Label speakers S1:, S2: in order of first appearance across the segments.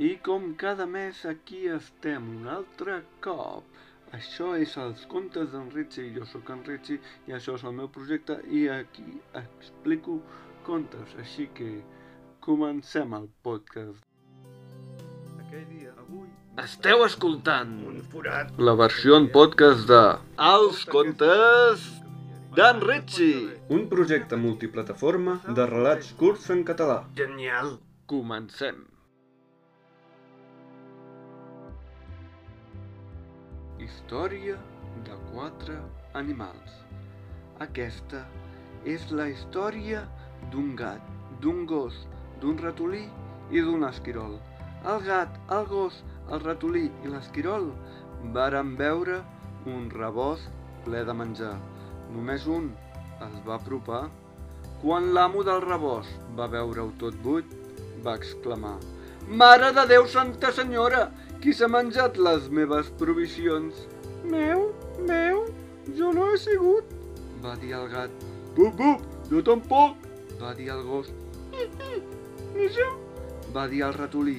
S1: I com cada mes aquí estem un altre cop. Això és els contes d'en Ritchie, jo sóc en Ritchie i això és el meu projecte i aquí explico contes, així que comencem el podcast. Aquell dia, avui... Esteu escoltant
S2: Un forat.
S1: la versió en podcast de Els contes d'en Ritchie, un projecte multiplataforma de relats curts en català.
S2: Genial.
S1: Comencem. Història de quatre animals. Aquesta és la història d'un gat, d'un gos, d'un ratolí i d'un esquirol. El gat, el gos, el ratolí i l'esquirol varen veure un rebost ple de menjar. Només un es va apropar. Quan l'amo del rebost va veure-ho tot buit, va exclamar Mare de Déu, Santa Senyora, qui s'ha menjat les meves provisions? Meu, meu, jo no he sigut, va dir el gat. Bup, bup, jo tampoc, va dir el gos. I, i, ni jo, va dir el ratolí.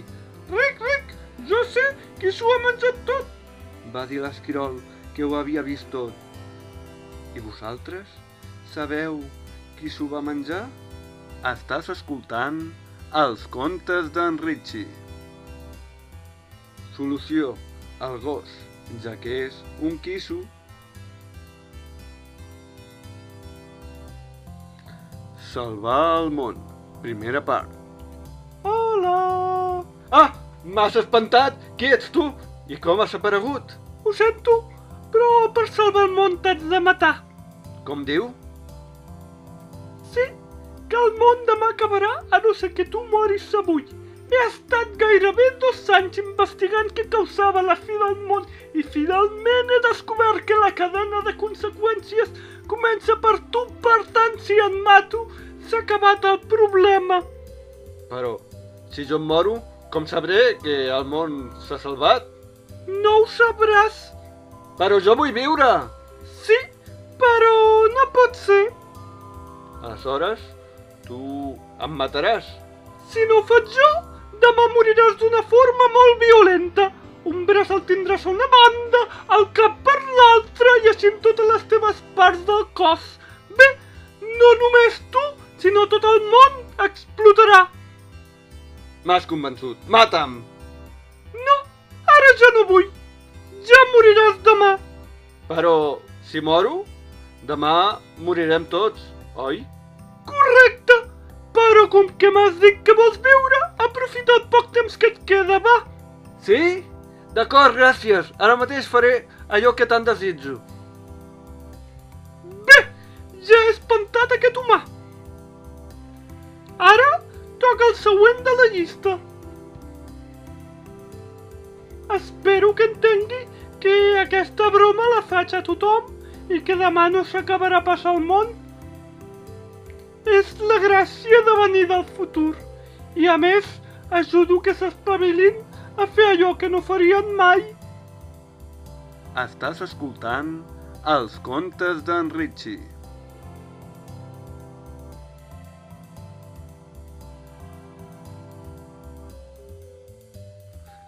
S1: Ric, ric, jo sé qui s'ho ha menjat tot, va dir l'esquirol, que ho havia vist tot. I vosaltres? Sabeu qui s'ho va menjar? Estàs escoltant els contes d'en Ritchie. Solució, el gos, ja que és un quisso. Salvar el món, primera part. Hola! Ah, m'has espantat! Qui ets tu? I com has aparegut? Ho sento, però per salvar el món t'haig de matar. Com diu? Sí, que el món demà acabarà a no ser que tu moris avui. He estat gairebé dos anys investigant què causava la fi del món i finalment he descobert que la cadena de conseqüències comença per tu, per tant, si et mato, s'ha acabat el problema. Però, si jo em moro, com sabré que el món s'ha salvat? No ho sabràs. Però jo vull viure. Sí, però no pot ser. Aleshores, tu em mataràs. Si no ho faig jo, demà moriràs d'una forma molt violenta. Un braç el tindràs a una banda, el cap per l'altra i així amb totes les teves parts del cos. Bé, no només tu, sinó tot el món explotarà. M'has convençut. Mata'm! No, ara ja no vull. Ja moriràs demà. Però, si moro, demà morirem tots, oi? Correcte! Però com que m'has dit que vols viure, aprofita el poc temps que et queda, va! Sí? D'acord, gràcies. Ara mateix faré allò que tant desitjo. Bé, ja he espantat aquest humà. Ara toca el següent de la llista. Espero que entengui que aquesta broma la faig a tothom i que demà no s'acabarà pas el món és la gràcia de venir del futur. I a més, ajudo que s'espavilin a fer allò que no farien mai. Estàs escoltant els contes d'en Ritchie.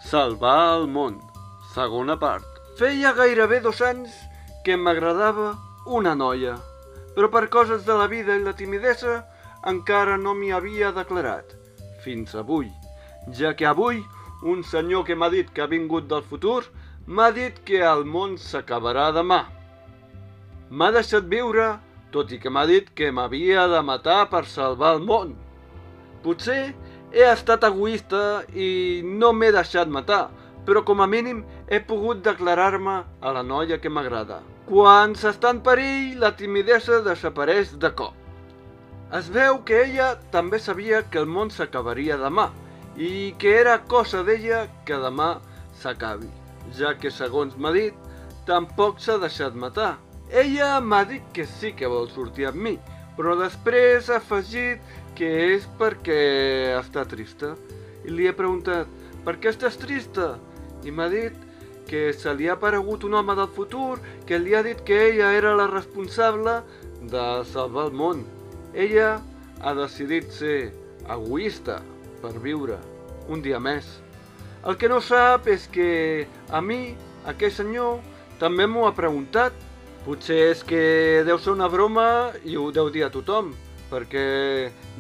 S1: Salvar el món, segona part. Feia gairebé dos anys que m'agradava una noia però per coses de la vida i la timidesa encara no m'hi havia declarat. Fins avui, ja que avui un senyor que m'ha dit que ha vingut del futur m'ha dit que el món s'acabarà demà. M'ha deixat viure, tot i que m'ha dit que m'havia de matar per salvar el món. Potser he estat egoista i no m'he deixat matar, però com a mínim he pogut declarar-me a la noia que m'agrada. Quan s'està en perill, la timidesa desapareix de cop. Es veu que ella també sabia que el món s'acabaria demà i que era cosa d'ella que demà s'acabi, ja que, segons m'ha dit, tampoc s'ha deixat matar. Ella m'ha dit que sí que vol sortir amb mi, però després ha afegit que és perquè està trista. I li he preguntat, per què estàs trista? I m'ha dit que se li ha aparegut un home del futur que li ha dit que ella era la responsable de salvar el món. Ella ha decidit ser egoista per viure un dia més. El que no sap és que a mi, aquell senyor, també m'ho ha preguntat. Potser és que deu ser una broma i ho deu dir a tothom, perquè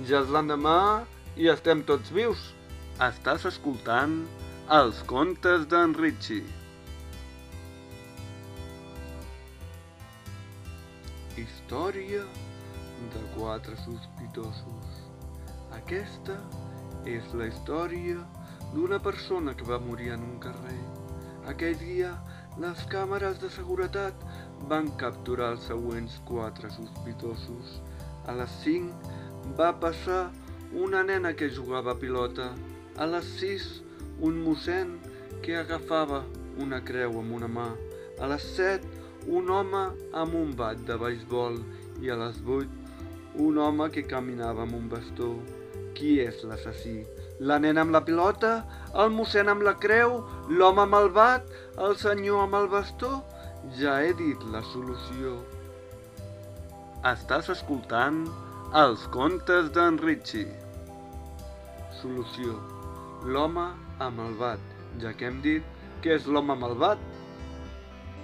S1: ja és l'endemà i estem tots vius. Estàs escoltant els contes d'en Richie. Història de quatre sospitosos. Aquesta és la història d'una persona que va morir en un carrer. Aquell dia, les càmeres de seguretat van capturar els següents quatre sospitosos. A les 5 va passar una nena que jugava a pilota. A les 6, un mossèn que agafava una creu amb una mà. A les 7, un home amb un bat de beisbol i a les 8, un home que caminava amb un bastó. Qui és l'assassí? La nena amb la pilota? El mossèn amb la creu? L'home amb el bat? El senyor amb el bastó? Ja he dit la solució. Estàs escoltant els contes d'en Richie. Solució. L'home amb el bat, ja que hem dit que és l'home amb el bat.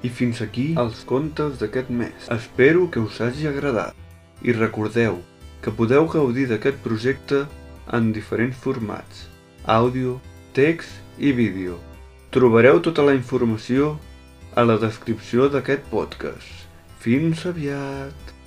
S1: I fins aquí els contes d'aquest mes. Espero que us hagi agradat. I recordeu que podeu gaudir d'aquest projecte en diferents formats, àudio, text i vídeo. Trobareu tota la informació a la descripció d'aquest podcast. Fins aviat!